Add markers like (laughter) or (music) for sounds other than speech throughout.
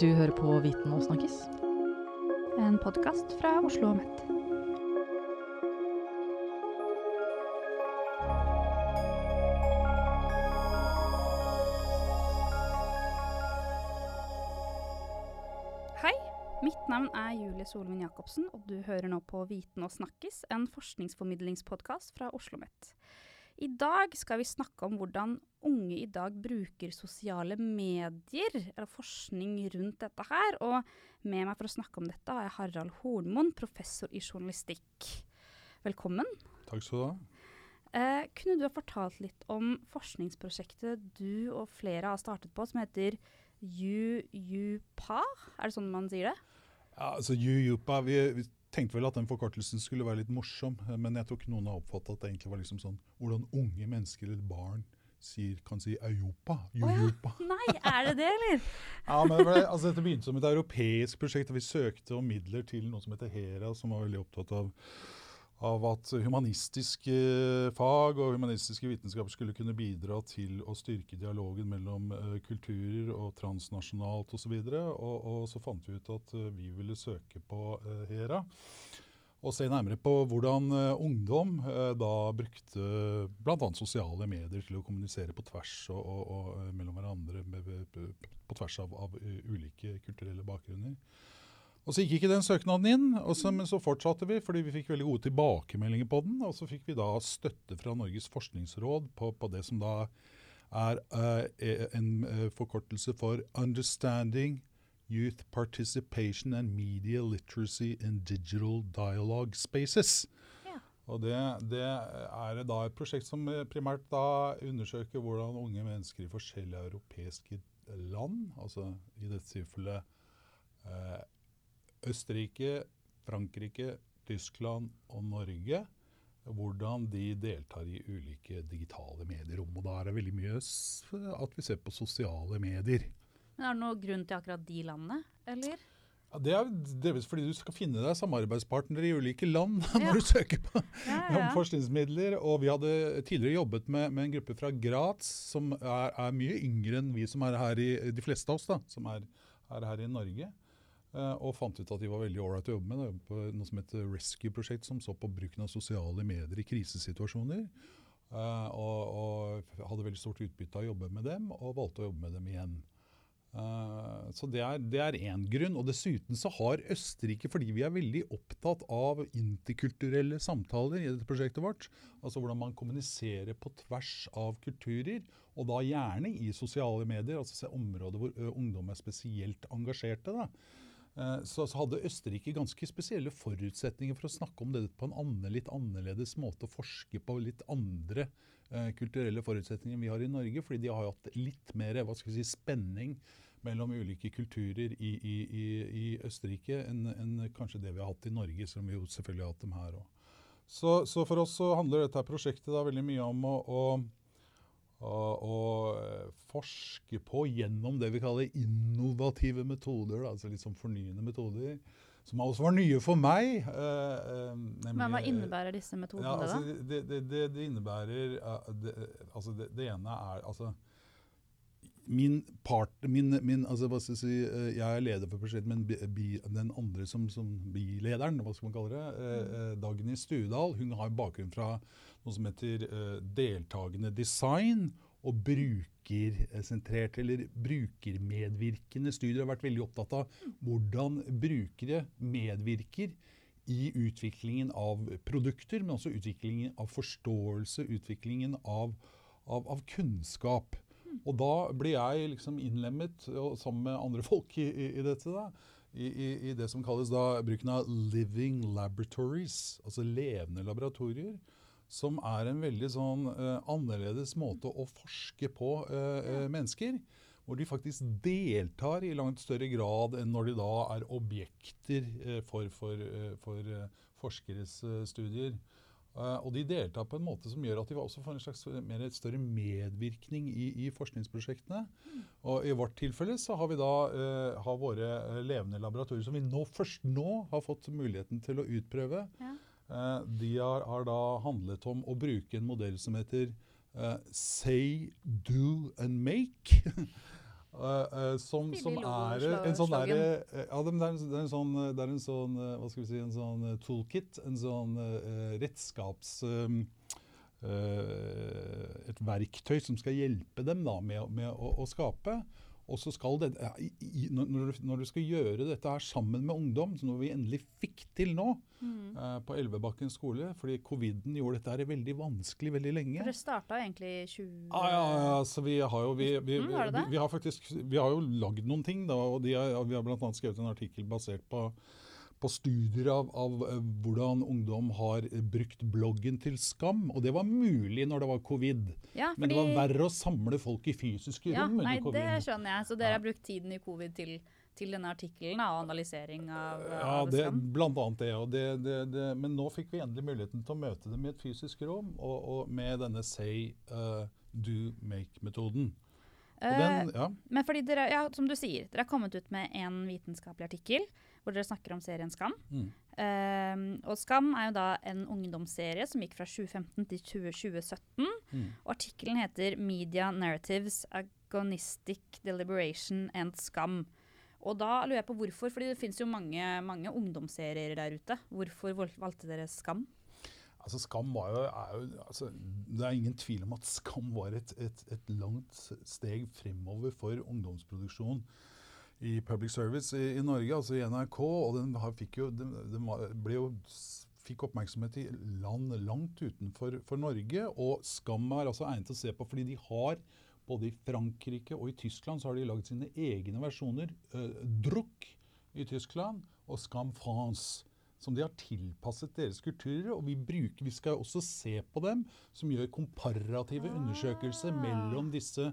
Du hører på Viten og snakkes. En podkast fra Oslo og Mett. Hei, mitt navn er Julie Solvin Jacobsen, og du hører nå på Viten og snakkes, en forskningsformidlingspodkast fra Oslo Mett. I dag skal vi snakke om hvordan unge i dag bruker sosiale medier, eller forskning rundt dette her. Og med meg for å snakke om dette har jeg Harald Hornmoen, professor i journalistikk. Velkommen. Takk skal du ha. Eh, kunne du ha fortalt litt om forskningsprosjektet du og flere har startet på, som heter UUPA? Er det sånn man sier det? Ja, altså UUPA, vi, vi tenkte vel at den forkortelsen skulle være litt morsom, eh, men jeg tror ikke noen har oppfattet at det egentlig var liksom sånn hvordan unge mennesker eller barn sier, kan si Europa. Europa. Oh (laughs) ja. Nei, er det det, eller? (laughs) ja, men det altså, Dette begynte som et europeisk prosjekt. og Vi søkte om midler til noe som heter HERA, som var veldig opptatt av av at humanistiske fag og humanistiske vitenskaper skulle kunne bidra til å styrke dialogen mellom uh, kulturer og transnasjonalt osv. Og, og, og så fant vi ut at uh, vi ville søke på uh, HERA. Og se nærmere på hvordan ungdom da brukte bl.a. sosiale medier til å kommunisere på tvers og, og, og mellom hverandre på tvers av, av ulike kulturelle bakgrunner. Og Så gikk ikke den søknaden inn, så, men så fortsatte vi fordi vi fikk veldig gode tilbakemeldinger på den. Og så fikk vi da støtte fra Norges forskningsråd på, på det som da er uh, en forkortelse for Understanding Youth Participation and Media Literacy in Digital Dialogue Spaces. Ja. Og det, det, er da et prosjekt som primært da undersøker hvordan unge mennesker i forskjellige europeiske land, altså i dette tilfellet eh, Østerrike, Frankrike, Tyskland og Norge hvordan de deltar i ulike digitale medierom. Og da er det veldig mye at vi ser på sosiale medier. Men Er det noen grunn til akkurat de landene, eller? Ja, det er delvis fordi du skal finne deg samarbeidspartnere i ulike land (laughs) når ja. du søker på ja, ja. (laughs) forskningsmidler. Og vi hadde tidligere jobbet med, med en gruppe fra Graz som er, er, mye yngre enn vi som er her i de fleste av oss, da, som er, er her i Norge. Uh, og fant ut at de var veldig ålreit å jobbe med. Da, på noe som heter Rescue-prosjekt, som så på bruken av sosiale medier i krisesituasjoner. Uh, og, og, hadde veldig stort utbytte av å jobbe med dem, og valgte å jobbe med dem igjen. Uh, så Det er én grunn. og Dessuten så har Østerrike, fordi vi er veldig opptatt av interkulturelle samtaler i dette prosjektet vårt, altså hvordan man kommuniserer på tvers av kulturer, og da gjerne i sosiale medier, altså områder hvor ungdom er spesielt engasjerte. da, Eh, så, så, hadde Østerrike ganske spesielle forutsetninger for å snakke om det på en litt annerledes måte. og Forske på litt andre uh, kulturelle forutsetninger enn vi har i Norge. Fordi de har hatt litt mer hva skal vi si, spenning mellom ulike kulturer i, i, i, i Østerrike enn, enn, kanskje det vi har hatt i Norge, som vi jo selvfølgelig har hatt dem her òg. Så, så, for oss så handler dette prosjektet da veldig mye om å, å å, eh, forske på gjennom det vi kaller innovative metoder. altså litt sånn fornyende metoder. Som også var nye for meg. Eh, eh nemlig, Men Hva innebærer disse metodene, ja, altså, da? Det, det, det, det innebærer uh, altså det, ene er altså min part, min, min, altså hva skal Jeg si, uh, jeg er leder for prosjektet, men bi, bi, den andre som, som bilederen, hva skal man kalle det, eh, Dagny Stuedal, hun har bakgrunn fra noe som heter eh, deltakende design og brukersentrerte eller brukermedvirkende studier. har vært veldig opptatt av hvordan brukere medvirker i utviklingen av produkter, men også utviklingen av forståelse, utviklingen av, av, av kunnskap. Og da blir jeg liksom innlemmet, sammen med andre (laughs) folk i, i dette, da, i, i, det som kalles da bruken av living laboratories, altså levende laboratorier som er en veldig sånn uh, annerledes måte å forske på uh, uh, mennesker. Hvor de faktisk deltar i langt større grad enn når de da er objekter for, for, for forskeres studier. og de deltar på en måte som gjør at de også får en slags mer større medvirkning i, i, forskningsprosjektene. Og I vårt tilfelle så har vi da har våre levende laboratorier som vi nå, først nå har fått muligheten til å utprøve. Ja. Eh, de har, har, da handlet om å bruke en modell som heter uh, Say, Do and Make. Uh, (laughs) som, som, er en sånn der, ja, det, er, det er en sånn, det er en sånn hva skal vi si, en sånn toolkit, en sånn uh, redskaps um, Et verktøy som skal hjelpe dem da, med, med å, å, skape. Og så skal det, når, når, du skal gjøre dette her sammen med ungdom, som vi endelig fikk til nå mm. uh, på Elvebakken skole fordi coviden gjorde dette her veldig vanskelig veldig lenge. For det starta egentlig i 20... Ah, ja, ja, så vi har jo vi, vi, mm, vi, vi har faktisk, vi har jo lagd noen ting. da, og er, Vi har bl.a. skrevet en artikkel basert på på studier av, av, eh, hvordan ungdom har brukt bloggen til skam. Og det var mulig når det var covid. Ja, fordi... Men det var verre å samle folk i fysiske ja, rom nei, under covid. Det skjønner jeg. Så dere har brukt tiden i covid til, til denne artikkelen og analysering av, ja, av det, skam? Blant annet det, det, det, det, Men nå fikk vi endelig muligheten til å møte dem i et fysisk rom, og, og med denne say, uh, do, make-metoden. Uh, ja. Men fordi dere, ja, som du sier, dere har kommet ut med en vitenskapelig artikkel hvor dere snakker om serien Skam. Mm. Um, og Skam er jo da en ungdomsserie som gikk fra 2015 til 2017. Mm. Og artikkelen heter 'Media Narratives Agonistic Deliberation and Skam'. Og da lurer jeg på hvorfor, fordi det finnes jo mange, mange ungdomsserier der ute. Hvorfor valgte dere Skam? Altså Skam var jo, er jo altså, Det er ingen tvil om at Skam var et, et, et langt steg fremover for ungdomsproduksjon i public service i, i, Norge, altså i NRK. Og den, fikk, jo, den, den jo, fikk oppmerksomhet i land langt utenfor Norge. Og Skam er altså egnet til å se på fordi de har både i Frankrike og i Tyskland så har de laget sine egne versjoner. Eh, Druck i Tyskland og Skam France. Som de har tilpasset deres kulturer. Og vi, bruker, vi skal også se på dem, som gjør komparative undersøkelser mellom disse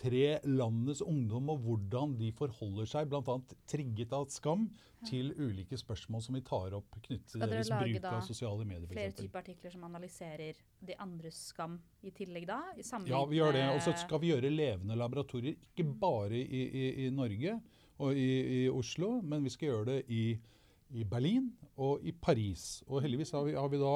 tre landets ungdom og hvordan de forholder seg, bl.a. trigget av skam, til ulike spørsmål som vi tar opp knyttet til deres bruk av sosiale medier. Skal dere lage flere typer artikler som analyserer de andres skam i tillegg da? I ja, vi gjør det. Og så skal vi gjøre levende laboratorier, ikke bare i, i, i Norge og i, i, Oslo, men vi skal gjøre det i, Berlin og i Paris. Og heldigvis har vi, har vi da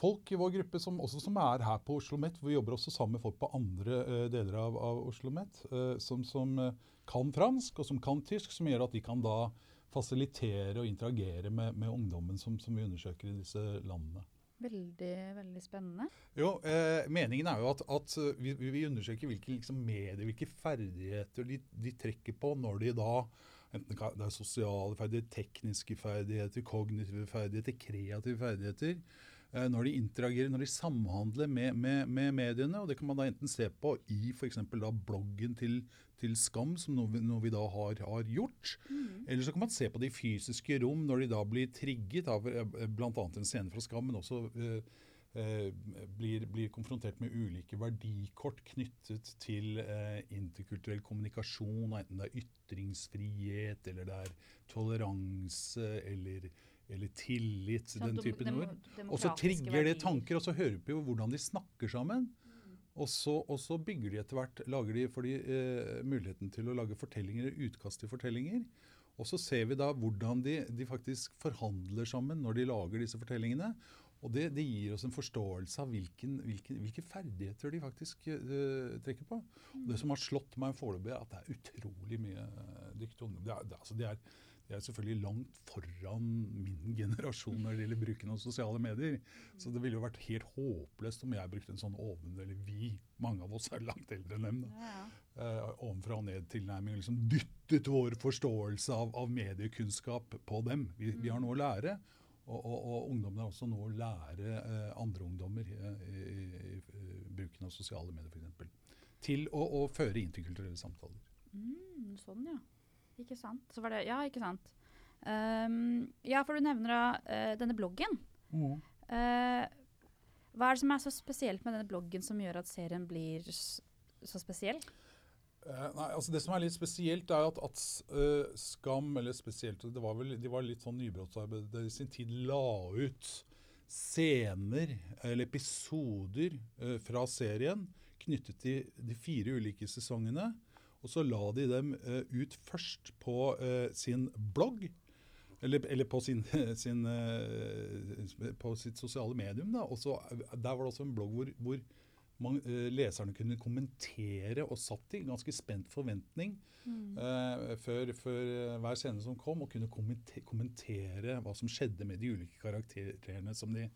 folk i vår gruppe som, også som er her på Oslo OsloMet. Vi jobber også sammen med folk på andre uh, deler av, av OsloMet uh, som, som uh, kan fransk og som kan tysk, som gjør at de kan da fasilitere og interagere med, med ungdommen som, som, vi undersøker i disse landene. Veldig veldig spennende. Jo, eh, Meningen er jo at, at vi, vi, undersøker hvilke liksom, medier, hvilke ferdigheter de, de, trekker på når de da Enten det er sosiale ferdigheter, tekniske ferdigheter, kognitive ferdigheter, kreative ferdigheter. Eh, når de interagerer, når de samhandler med, med, med, mediene. og Det kan man da enten se på i f.eks. bloggen til, til, Skam, som noe vi, noe vi da har, har gjort. Mm. Eller så kan man se på de fysiske rom når de da blir trigget av eh, bl.a. en scene fra Skam, men også eh, eh, blir, blir, konfrontert med ulike verdikort knyttet til eh, interkulturell kommunikasjon, enten det er ytringsfrihet, eller det er toleranse, eller eller tillit, sånn, den typen ord. Og så trigger det tanker, og så hører vi jo hvordan de snakker sammen. Mm. Og, så, og så, bygger de etter hvert lager de får de eh, muligheten til å lage fortellinger, utkast til fortellinger. Og så ser vi da hvordan de, de, faktisk forhandler sammen når de lager disse fortellingene. Og det, det gir oss en forståelse av hvilken, hvilken, hvilke ferdigheter de faktisk eh, trekker på. Og det som har slått meg foreløpig, er at det er utrolig mye uh, dyktig ungdom. Det er, det, altså, det er, jeg er selvfølgelig langt foran min (laughs) generasjon når det gjelder bruken av sosiale medier. Så det ville jo vært helt håpløst om jeg brukte en sånn oven, eller vi, mange av oss er langt eldre enn dem, da, ja. uh, ovenfra og ned-tilnærming. Liksom dyttet vår forståelse av, av mediekunnskap på dem. Vi, vi, har noe å lære. Og, og, og ungdommene har også noe å lære uh, andre ungdommer uh, i, i, i, bruken av sosiale medier, f.eks. Til å, å, føre interkulturelle samtaler. Mm, sånn, ja. Ikke sant. Så var det, ja, ikke sant. Um, ja, for du nevner da uh, denne bloggen. Mm. Uh, hva er det som er så spesielt med denne bloggen som gjør at serien blir så spesiell? Uh, nei, altså Det som er litt spesielt, er at, at uh, Skam, eller spesielt det var vel, De var litt sånn nybrottsarbeid i sin tid la ut scener eller episoder uh, fra serien knyttet til de fire ulike sesongene. Og så la de dem uh, ut først på uh, sin blogg. Eller, eller på, sin, (laughs) sin, uh, på, sitt sosiale medium. Da. Også, der var det også en blogg hvor, hvor man, leserne kunne kommentere og satt i ganske spent forventning mm. uh, før, før hver scene som kom, og kunne kommentere, kommentere hva som skjedde med de ulike karakterene som de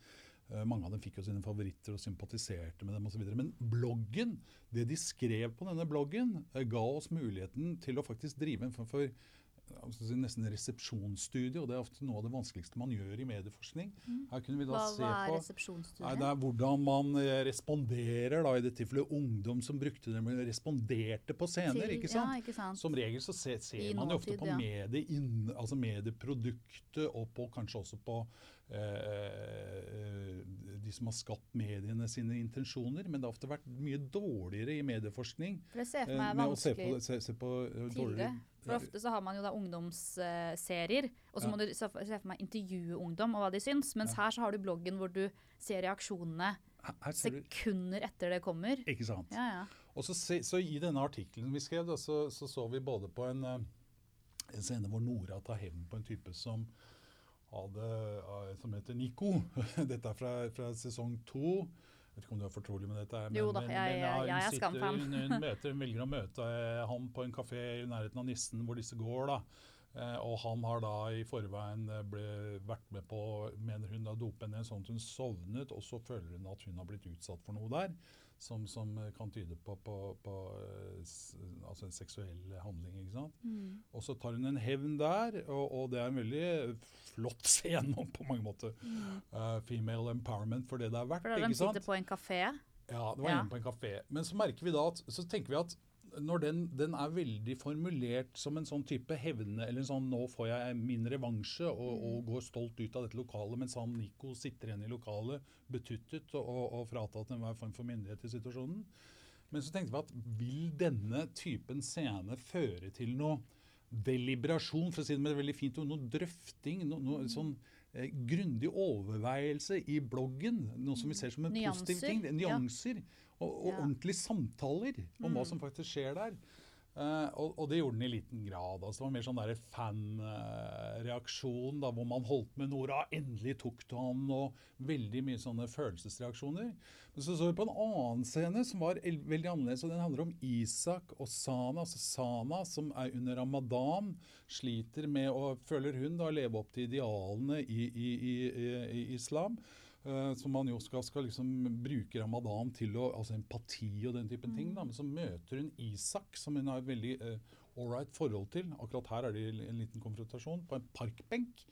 mange av dem fikk jo sine favoritter og sympatiserte med dem osv. Men bloggen, det de skrev på denne bloggen, ga oss muligheten til å faktisk drive en form for si, nesten resepsjonsstudie, og det er ofte noe av det vanskeligste man gjør i medieforskning. Mm. Her kunne vi da hva, se hva er resepsjonsstudie? Nei, det er hvordan man eh, responderer, da, i dette tilfellet ungdom som brukte dem, responderte på scener. Til, ikke, sant? Ja, ikke, sant? Som regel så ser, ser man jo ofte på ja. medie altså medieproduktet, og på, kanskje også på eh, de som har skapt mediene sine intensjoner. Men det har ofte vært mye dårligere i medieforskning. For det ser for meg eh, vanskelig se på, se, se på, tidligere. For ofte så har man jo da ungdomsserier, og så ja. må du se for meg intervjue ungdom og hva de syns. Mens ja. her så har du bloggen hvor du ser reaksjonene sekunder etter det kommer. Ikke sant. Ja, ja. Og så, så, I denne artikkelen vi skrev, da, så, så, så vi både på en, eh, en scene hvor Nora tar hevn på en type som, hadde, det som heter Nico. (laughs) Dette er fra, fra sesong to. Jeg vet ikke om du er fortrolig med dette. Men, jo da, jeg, jeg, jeg, jeg er skamfan. Hun, hun, (laughs) møter, hun velger å møte ham på en kafé i nærheten av Nissen, hvor disse går. da. Eh, og han har da i forveien eh, ble, vært med på, mener hun, da dope henne sånn at hun sovnet, og så føler hun at hun har blitt utsatt for noe der som, som kan tyde på, på, på altså en seksuell handling. ikke sant? Mm. Og så tar hun en hevn der, og, og, det er en veldig flott (laughs) scene på mange måter. Mm. Uh, female empowerment for det det er verdt. For da de sitter på en kafé? Ja, det var ja. inne på en kafé. Men så merker vi da at, så tenker vi at når den, den, er veldig formulert som en sånn type hevne, eller en sånn 'nå får jeg min revansje', og, mm. og, går stolt ut av dette lokalet, mens han Nico sitter igjen i lokalet betuttet og, og fratatt enhver form for myndighet i situasjonen. Men så tenkte vi at vil denne typen scene føre til noe deliberasjon, for å si det med et veldig fint, noe drøfting, noe, noe sånn eh, grundig overveielse i bloggen, noe som vi ser som en Nyanser. positiv ting. Nyanser. Ja og, og ja. ordentlige samtaler om mm. hva som faktisk skjer der. Uh, og, og, det gjorde den i liten grad. altså Det var mer sånn fanreaksjon, uh, hvor man holdt med Nora. Endelig tok du han, og veldig mye sånne følelsesreaksjoner. Men så så vi på en annen scene som var veldig annerledes. og Den handler om Isak og Sana. altså Sana som er under ramadan, sliter med og føler hun, da, leve opp til idealene i, i, i, i islam. Uh, som man jo skal, skal liksom bruke ramadan til å, altså empati og den typen mm. ting. Da. Men så møter hun Isak, som hun har et veldig uh, ålreit forhold til. Akkurat her er det en liten konfrontasjon, på en parkbenk.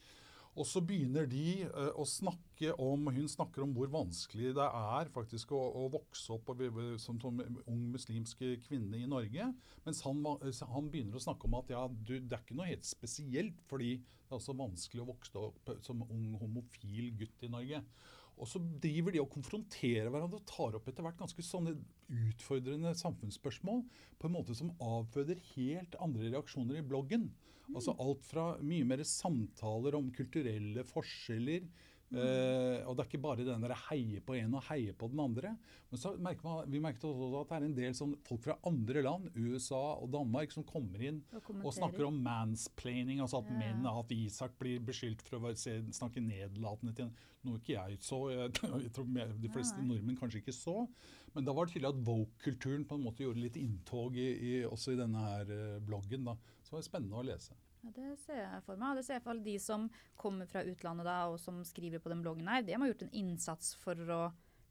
Og så begynner de uh, å snakke om Hun snakker om hvor vanskelig det er faktisk å, å vokse opp og, som, som, ung muslimsk kvinne i Norge. Mens han, han, begynner å snakke om at ja, du, det er ikke noe helt spesielt, fordi det er også vanskelig å vokse opp som ung homofil gutt i Norge. Og så driver de og konfronterer hverandre og tar opp etter hvert ganske sånne utfordrende samfunnsspørsmål på en måte som avføder helt andre reaksjoner i bloggen. Mm. Altså alt fra mye mer samtaler om kulturelle forskjeller Uh, og det er ikke bare den der heie på en og heie på den andre. Men så merker man, vi merket også at det er en del sånn folk fra andre land, USA og Danmark, som kommer inn og, og snakker om mansplaining. Altså at ja. menn, at Isak blir beskyldt for å snakke nedlatende til noe ikke jeg så. Jeg, (laughs) jeg tror de fleste ja. nordmenn kanskje ikke så. Men da var det tydelig at woke-kulturen på en måte gjorde litt inntog i, i, også i denne her uh, bloggen. da. Så det var spennende å lese. Ja, Det ser jeg for meg. Og det ser jeg for de som kommer fra utlandet da, og som skriver på den bloggen her. De har gjort en innsats for å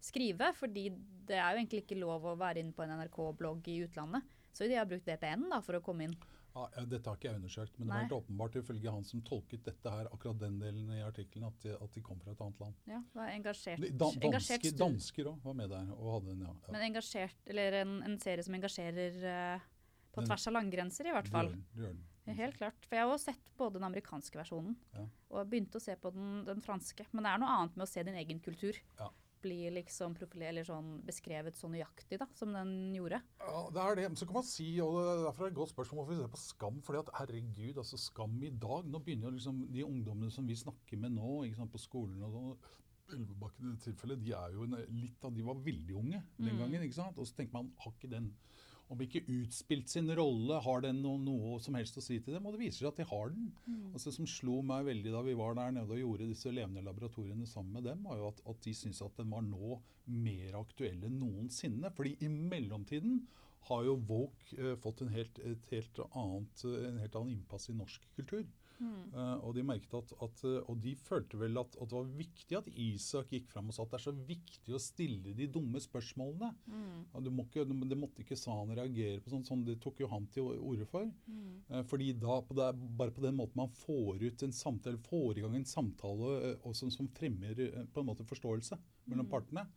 skrive, fordi det er jo egentlig ikke lov å være inne på en NRK-blogg i utlandet. Så de har brukt VPN da, for å komme inn. Ja, dette har ikke jeg undersøkt, men Nei. det var helt åpenbart ifølge han som tolket dette her, akkurat den delen i artikkelen, at de, at de kom fra et annet land. Ja, var engasjert. Da, danske, dansker òg var med der. en, ja, ja. Men engasjert, eller en, en serie som engasjerer uh, på tvers av landgrenser, i hvert fall. Det gjør den. Helt klart. For jeg har også sett både den amerikanske versjonen ja. og begynte å se på den, den, franske. Men det er noe annet med å se din egen kultur. Ja. Bli liksom eller sånn beskrevet så nøyaktig da, som den gjorde. Ja, det er det. Så kan man si, og Derfor er det et godt spørsmål hvorfor vi ser på Skam. fordi at herregud, altså Skam i dag Nå begynner liksom de ungdommene som vi snakker med nå sant, på skolen og sånn, Elvebakken i det tilfellet, de er jo en, litt av, de var veldig unge den mm. gangen. ikke sant? Og så tenker man, har ikke den om ikke utspilt sin rolle, har den noe, noe, som helst å si til dem? Og det viser seg at de har den. Mm. Altså, som slo meg veldig da vi var der nede og gjorde disse levende laboratoriene sammen med dem, var jo at, at de syntes at den var nå mer aktuell enn noensinne. Fordi i mellomtiden har jo Woke eh, fått en helt, helt annet, en helt annen innpass i norsk kultur. Mm. Uh, og, de merket at, at, eh, og de følte vel at, at, det var viktig at Isak gikk fram og sa at det er så viktig å stille de dumme spørsmålene. Mm. Må ikke, det måtte ikke sa han reagere på sånn, sånn det tok jo han til orde for. Mm. Uh, fordi da, på det, bare på den måten man får ut en samtale, får i gang en samtale uh, som, som, fremmer på en måte forståelse mellom mm. partene.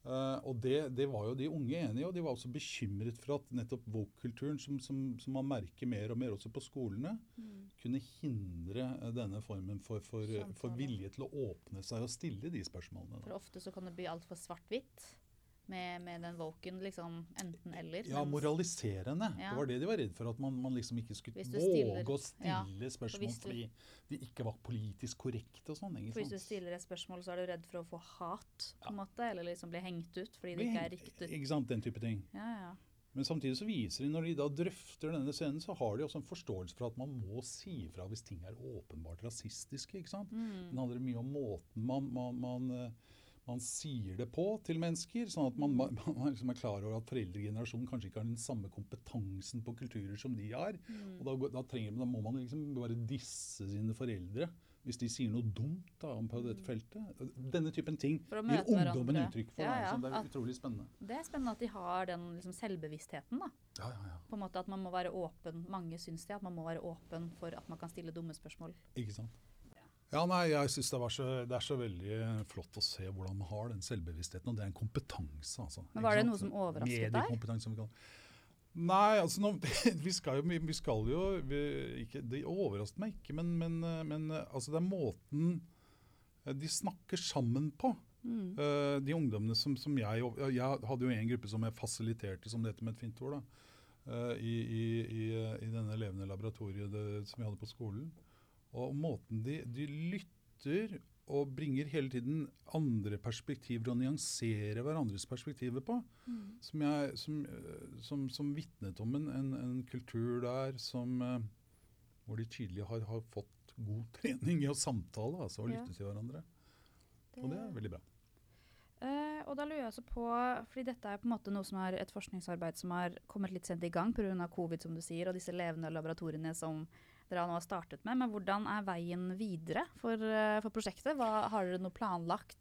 Uh, og det, det, var jo de unge enige i, og de var også bekymret for at nettopp woke-kulturen, som, som, som, man merker mer og mer også på skolene, mm. kunne hindre uh, denne formen for, for, for, vilje til å åpne seg og stille de spørsmålene. Da. For ofte så kan det bli altfor svart-hvitt med, med den woken, liksom enten-eller. Ja, moraliserende. Ja. Det var det de var redd for. At man, man liksom ikke skulle våge å stille ja. spørsmål du, fordi de ikke var politisk korrekte og sånn. Hvis du stiller et spørsmål, så er du redd for å få hat, på en måte, eller liksom bli hengt ut fordi det ikke er riktig. Ikke sant, den type ting. Ja, ja. Men samtidig så viser de, når de da drøfter denne scenen, så har de også en forståelse for at man må si ifra hvis ting er åpenbart rasistiske. ikke sant? Mm. Det handler mye om måten man, man, man eh, man sier det på til mennesker, sånn at (laughs) man, man, liksom er klar over at foreldregenerasjonen kanskje ikke har den samme kompetansen på kulturer som de har. Mm. og da, da, trenger, da, må man liksom bare disse sine foreldre hvis de sier noe dumt da, på dette mm. feltet. Denne typen ting gir ungdommen uttrykk for. Ja, ja. Det er utrolig spennende. Det er spennende at de har den liksom, selvbevisstheten. da. Ja, ja, ja. På en måte At man må være åpen. Mange syns det, at man må være åpen for at man kan stille dumme spørsmål. Ikke sant. Ja, nei, jeg synes det, det, er så veldig flott å se hvordan man har den selvbevisstheten. Og det er en kompetanse. Altså, Men Var det noe som overrasket deg? Nei, altså nå, (laughs) vi, skal jo, vi skal jo vi, ikke, Det overrasker meg ikke, men, men, men altså, det er måten eh, de snakker sammen på. Mm. Uh, de ungdommene som, som, jeg Jeg hadde jo en gruppe som jeg fasiliterte, som det heter med et fint ord, da, uh, i, i, i, i, denne levende laboratoriet det, som vi hadde på skolen. Og måten de, de, lytter og bringer hele tiden andre perspektiver og nyanserer hverandres perspektiver på, mm. som, jeg, som, som, som vitnet om en, en, en, kultur der som, eh, hvor de tydelig har, har, fått god (laughs) trening i å samtale altså, og lytte til hverandre. Det, og det er veldig bra. Uh, og da lurer jeg også på, fordi Dette er på en måte noe som er et forskningsarbeid som har kommet litt sent i gang pga. covid, som du sier, og disse levende laboratoriene som dere nå har startet med. Men hvordan er veien videre for, eh, for prosjektet? Hva, har dere noe planlagt?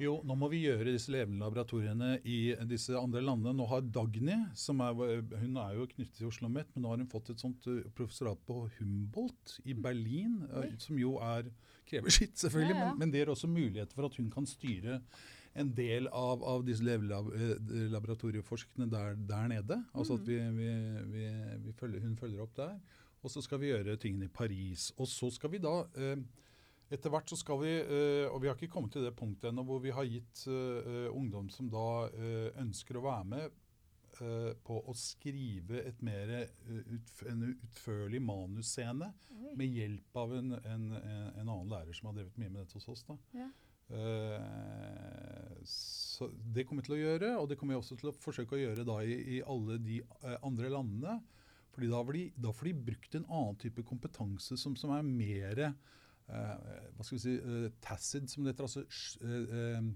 jo, nå må vi gjøre disse levende laboratoriene i disse andre landene. Nå har Dagny, som er, hun er jo knyttet til Oslo OsloMet, men nå har hun fått et sånt eh, professorat på Humboldt i mm. Berlin, Oi. Eh, som jo er, krever sitt, selvfølgelig, ja, ja. Men, men det gir også mulighet for at hun kan styre en del av, av disse laboratorieforskene der, der nede. Altså at mm. vi, vi, vi, vi følger, hun følger opp der. Og så skal vi gjøre tingene i Paris. Og så skal vi da eh, etter hvert så skal vi, eh, og vi har ikke kommet til det punktet ennå hvor vi har gitt eh, ungdom som da ønsker å være med på å skrive et mer, en utførlig manusscene med hjelp av en, en, en, annen lærer som har drevet mye med dette hos oss. da. Ja. så Det kommer vi til å gjøre, og det kommer vi også til å forsøke å gjøre da i, i alle de andre landene. Fordi da, de, da, får de brukt en annen type kompetanse som, som er mer eh, hva skal vi si, eh, tacit, som det heter. altså eh,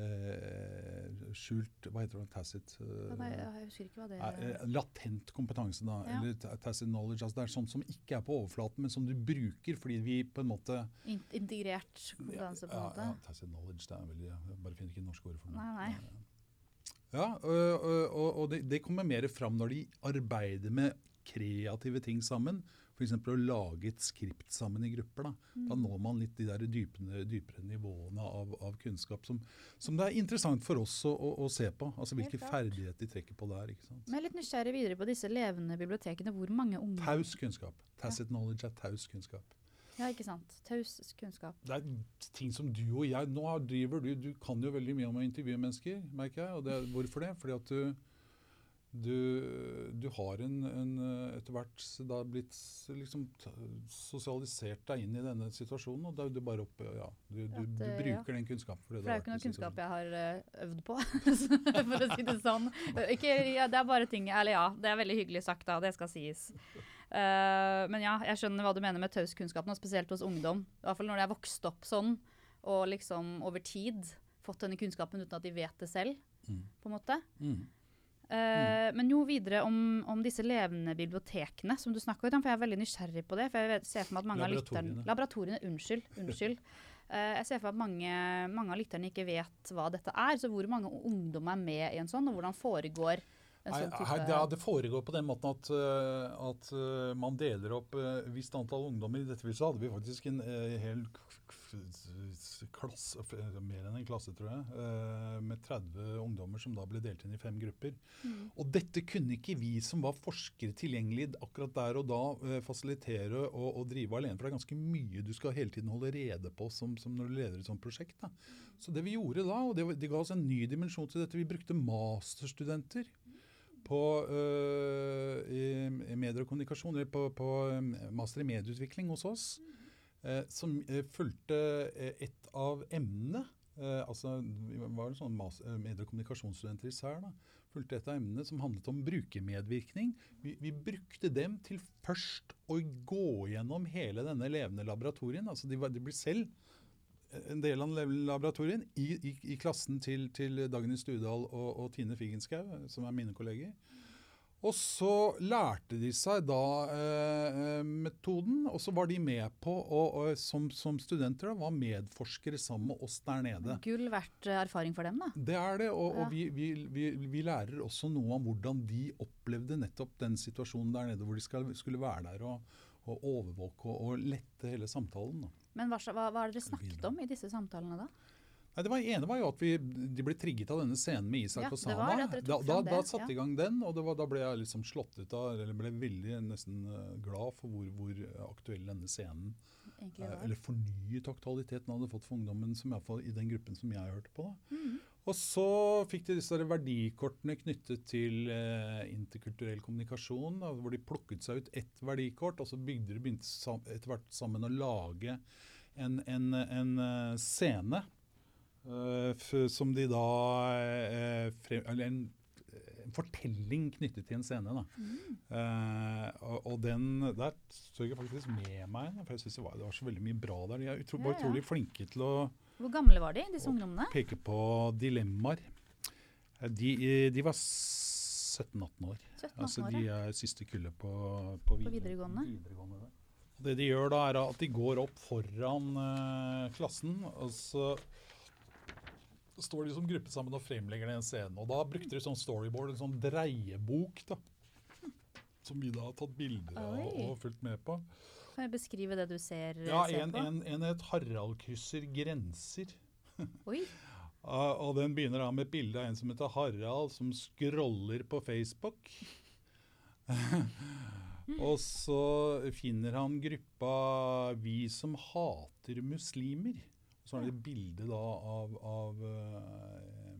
eh, skjult Hva heter det? Tacit? Ja, nei, jeg husker ikke hva det er. Eh, latent kompetanse, da. Ja. Eller tacit knowledge. altså Det er sånt som ikke er på overflaten, men som du bruker fordi vi på en måte Integrert kompetanse, på en måte? Ja, ja, tacit knowledge. det er veldig, Jeg bare finner ikke norske ord for det. Nei, nei. Ja, og, og, og det, det, kommer mer fram når de arbeider med kreative ting sammen. F.eks. å lage et skript sammen i grupper. Da, mm. da når man litt de der dypere, dypere nivåene av, av kunnskap som, som, det er interessant for oss å, å, å se på. altså Hvilke ferdigheter de trekker på der. ikke sant? Men litt nysgjerrig videre på disse levende bibliotekene. Hvor mange unge Taus kunnskap. Tacit ja. knowledge er taus kunnskap. Ja, ikke sant. Taus kunnskap. Det er ting som du og jeg Nå driver du Du kan jo veldig mye om å intervjue mennesker, merker jeg. Og det, hvorfor det? Fordi at du du, du, har en, en etter hvert da blitt liksom sosialisert deg inn i denne situasjonen, og da er du bare oppe ja, du, du, du bruker ja. den kunnskapen. For det, for det er jo ikke noe kunnskap jeg har uh, øvd på, (laughs) for å si det sånn. Ikke, ja, det er bare ting Eller ja, det er veldig hyggelig sagt, da. Det skal sies. Uh, men ja, jeg skjønner hva du mener med taus kunnskap, spesielt hos ungdom. I hvert fall når de er vokst opp sånn, og liksom over tid fått denne kunnskapen uten at de vet det selv, mm. på en måte. Mm. Uh, men jo videre om, om, disse levende bibliotekene som du snakker om, for jeg er veldig nysgjerrig på det. for jeg ser for meg at mange av lytterne, Laboratoriene. Unnskyld. unnskyld. Uh, jeg ser for meg at mange, mange, av lytterne ikke vet hva dette er. Så hvor mange ungdom er med i en sånn, og hvordan foregår en sånn type Nei, ja, Det foregår på den måten at, uh, at man deler opp et visst antall ungdommer. I dette viset hadde vi faktisk en hel klasse, mer enn en klasse, tror jeg, eh, med 30 ungdommer som da ble delt inn i fem grupper. Mm. Og dette kunne ikke vi som var forskere tilgjengelig akkurat der og da, eh, fasilitere og, og, drive alene. For det er ganske mye du skal hele tiden holde rede på som, som når du leder et sånt prosjekt. Da. Så det vi gjorde da, og det, det ga oss en ny dimensjon til dette, vi brukte masterstudenter på uh, i, i medier og kommunikasjon, på, på master i medieutvikling hos oss. Eh, som eh, fulgte eh, et av emnene. altså, Vi var sånn medie- og kommunikasjonsstudenter i SÆR. fulgte et av emnene som handlet om brukermedvirkning. Vi, vi, brukte dem til først å gå gjennom hele denne levende laboratorien. altså De, de blir selv en del av laboratorien i, i, i klassen til, til Dagny Studal og, og Tine Figenschou, som er mine kolleger. Og så lærte de seg da eh, eh, metoden, og så var de med på, og, og som, som, studenter da, var medforskere sammen med oss der nede. Gull verdt erfaring for dem, da. Det er det, og, ja. og vi, vi, vi, vi, lærer også noe om hvordan de opplevde nettopp den situasjonen der nede, hvor de skal, skulle være der og, og overvåke og, lette hele samtalen. Da. Men hva, hva, hva er det dere snakket om i disse samtalene da? Nei, det var ene var jo at vi, de ble trigget av denne scenen med Isak ja, og Sana. Da, da, da satte de i gang den, og var, da ble jeg liksom slått ut av Eller ble veldig nesten uh, glad for hvor, hvor aktuell denne scenen uh, Eller fornyet aktualiteten hadde fått for ungdommen, som i, i den gruppen som jeg hørte på. Mm. Og så fikk de disse verdikortene knyttet til eh, interkulturell kommunikasjon, da, hvor de plukket seg ut ett verdikort, og så bygde de begynte etter hvert sammen å lage en, en, en scene Uh, som de da uh, frem, Eller en, en, fortelling knyttet til en scene. da. Mm. Uh, og, og, den der står jeg faktisk med meg, for jeg syns det, det, var så veldig mye bra der. De er utro, ja, ja. utrolig flinke til å Hvor gamle var de, disse ungdommene? Peke på dilemmaer. De, de var 17-18 år. 17 -18 altså, de er siste kullet på, på, på videregående. videregående det de gjør da, er at de går opp foran klassen. og så står de som gruppe sammen og fremlegger den scenen. Og da brukte de sånn storyboard, en sånn dreiebok, da. Som vi da har tatt bilder av og fulgt med på. Kan jeg beskrive det du ser, ja, en, på? En, en het 'Harald krysser grenser'. Oi. (laughs) og den begynner da med et bilde av en som heter Harald, som scroller på Facebook. (laughs) og så finner han gruppa 'Vi som hater muslimer'. Så er det et bilde da av, av eh,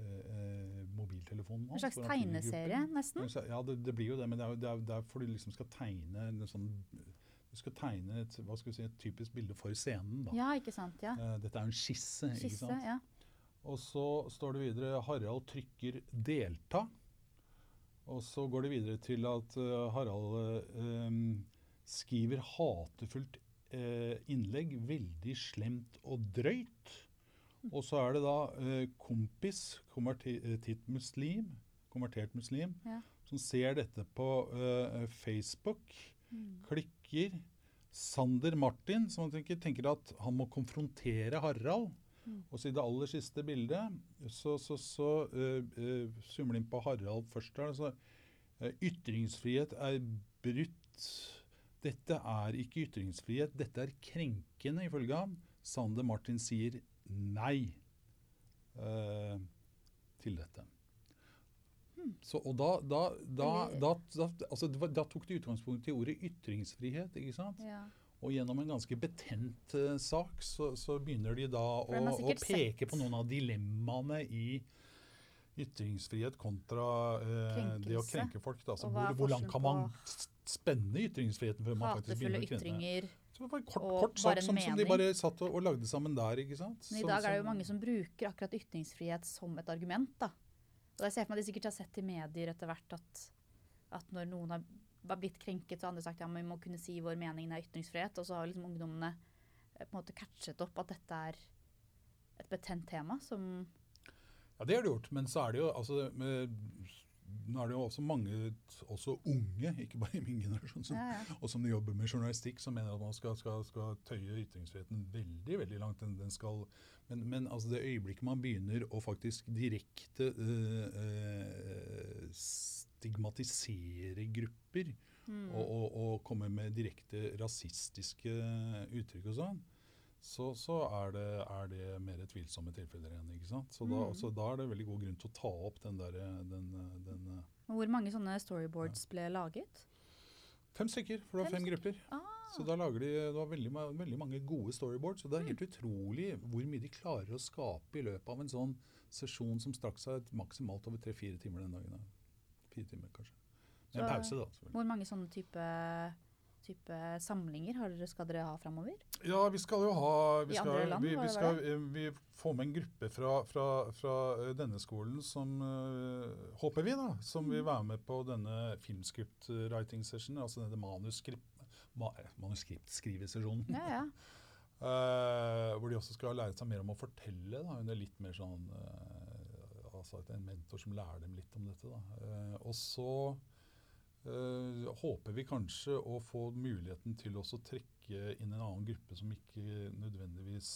eh, mobiltelefonen hans. En slags tegneserie, nesten? Ja, det, det, blir jo det. Men det er, det er, det er fordi du liksom skal tegne en sånn du skal tegne et, skal vi si, et typisk bilde for scenen. Da. Ja, ikke sant, ja. Uh, dette er jo en skisse. skisse ikke sant? Ja. Og så står det videre Harald trykker 'delta'. Og så går det videre til at uh, Harald eh, skriver hatefullt eh, innlegg. Veldig slemt og drøyt. Og så er det da eh, kompis, konvertert eh, muslim, konvertert muslim, ja. som ser dette på eh, Facebook, mm. klikker. Sander Martin, som tenker, tenker, at han må konfrontere Harald. Mm. Og så i det aller siste bildet så, så, så uh, uh, zoomer de inn på Harald først. der, så, uh, Ytringsfrihet er brutt dette er ikke ytringsfrihet, dette er krenkende, ifølge ham. Sander Martin sier nei eh, til dette. Hmm. Så, og da, da, da, altså, da, tok de utgangspunkt i ordet ytringsfrihet. ikke sant? Ja. Og gjennom en ganske betent uh, sak så, så, begynner de da å, å peke sett. på noen av dilemmaene i ytringsfrihet kontra eh, det å krenke folk. Da. Og hvor, hvor langt kan man spenne ytringsfriheten før man faktisk begynner å krenke? Så det var en kort, kort sak som, som de bare satt og, og lagde sammen der. ikke sant? Men i dag er det jo mange som bruker akkurat ytringsfrihet som et argument. da. Og jeg ser for meg at de sikkert har sett i medier etter hvert at, at når noen har var blitt krenket, så har andre sagt ja, men vi må kunne si vår mening, det er ytringsfrihet. Og så har liksom ungdommene eh, på en måte catchet opp at dette er et betent tema som Ja, det har det gjort. Men så er det jo altså, med, Nå er det jo også mange, også unge, ikke bare i min generasjon, som, ja, ja. og som jobber med journalistikk, som mener at man skal, skal, skal tøye ytringsfriheten veldig veldig langt. Den, den skal, men, men altså det øyeblikket man begynner å faktisk direkte øh, øh, stigmatisere grupper, Mm. og, og, og komme med direkte rasistiske uttrykk og sånn, så, så er, det, er det mer tvilsomme tilfeller igjen. ikke sant? Så da, Mm. så da er det veldig god grunn til å ta opp den der, den, den, Hvor mange sånne storyboards ble laget? Fem stykker, for det var Fem fem grupper. Ah, Så da lager de det var veldig, veldig mange gode storyboards. Og det er helt utrolig hvor mye de klarer å skape i løpet av en sånn sesjon som strakk seg maksimalt over tre-fire timer den dagen. Fire timer, kanskje. Med en pause, da. hvor mange sånne type, type samlinger har dere, skal dere ha framover? Ja, vi skal jo ha Vi, skal, land, vi, vi, skal, eh, vi får med en gruppe fra, fra, fra eh, denne skolen som uh, håper vi, da, som Mm. vil være med på denne filmscript writing session, altså denne manuskript, ma, manuskriptskrivesesjonen. Ja, ja. uh, (laughs) hvor de også skal lære seg mer om å fortelle. Da, under litt mer sånn uh, altså En mentor som lærer dem litt om dette. Da. Og så håper vi kanskje å få muligheten til også å trekke inn en annen gruppe som ikke nødvendigvis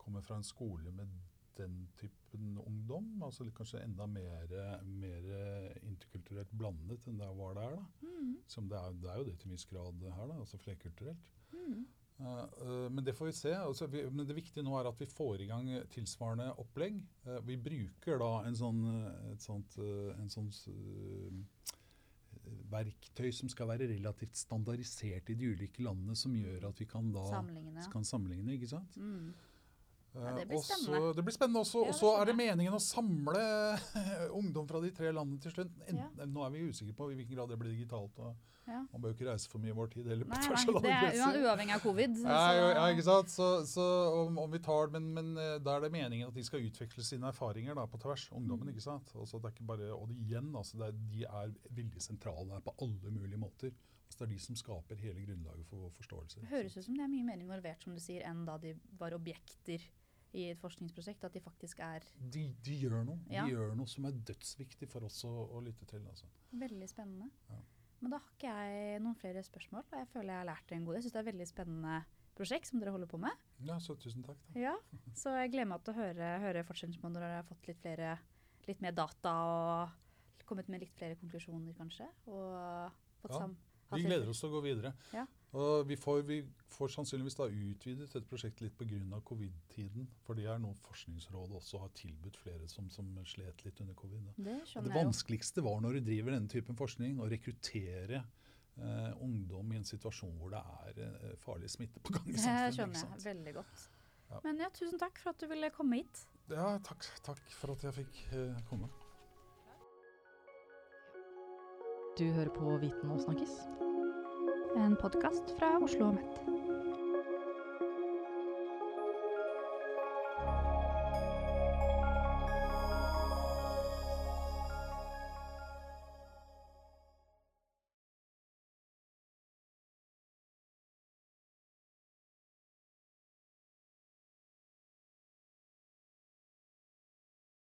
kommer fra en skole med den typen ungdom. altså Kanskje enda mer, mer interkulturelt blandet enn det var der. da. Mm. Som det, er, det er jo det til en viss grad her, da, altså flerkulturelt. Mm. Uh, eh, men det får vi se. Altså, vi, men det viktige nå er at vi får i gang tilsvarende opplegg. Uh, vi bruker da en sånn, eh, et sånt, uh, en sånn eh, verktøy som skal være relativt standardisert i de ulike landene, som gjør at vi kan da sammenligne. kan sammenligne. ikke sant? Mm. Ja, det blir spennende. det blir spennende også. Og så er det meningen å samle (laughs) ungdom fra de tre landene til slutt. Ja. Nå er vi usikre på i hvilken grad det blir digitalt. og Ja. Man bør jo ikke reise for mye i vår tid heller. på Nei, nei, det er uavhengig av covid. Så- ja, ikke sant? Så, så om, om vi tar, men, men eh, da er det meningen at de skal utveksle sine erfaringer da, på tvers. Ungdommen, Mm. ikke sant? Og, så det er ikke bare, og det, igjen, altså, det er, de er veldig sentrale her på alle mulige måter. Altså, det er de som skaper hele grunnlaget for vår forståelse. Det høres ut som de er mye mer involvert som du sier, enn da de var objekter i et forskningsprosjekt. At de faktisk er De, de gjør noe. Ja. De gjør noe som er dødsviktig for oss å, å lytte til. Altså. veldig spennende. Ja. Men da har ikke jeg noen flere spørsmål. og Jeg føler jeg har lært en god. Jeg syns det er et veldig spennende prosjekt som dere holder på med. Ja, så tusen takk. Da. Ja, Så jeg gleder meg til å høre, høre fortsettelsen når dere har fått litt, flere, litt mer data og kommet med litt flere konklusjoner, kanskje. Og fått Ja, sam... Vi gleder oss til å gå videre. Ja. Og vi får, vi får sannsynligvis da utvidet dette prosjektet litt pga. covid-tiden. For det er noe Forskningsrådet også har tilbudt flere som, som slet litt under covid. Da. Det det vanskeligste var når du driver denne typen forskning, å rekruttere eh, ungdom i en situasjon hvor det er eh, farlig smitte på gang i Det skjønner jeg veldig godt. Ja. Men ja, tusen takk for at du ville komme hit. Ja, takk, takk for at jeg fikk eh, komme. Du hører på Viten og snakkes. En podkast fra Oslo og OsloMet.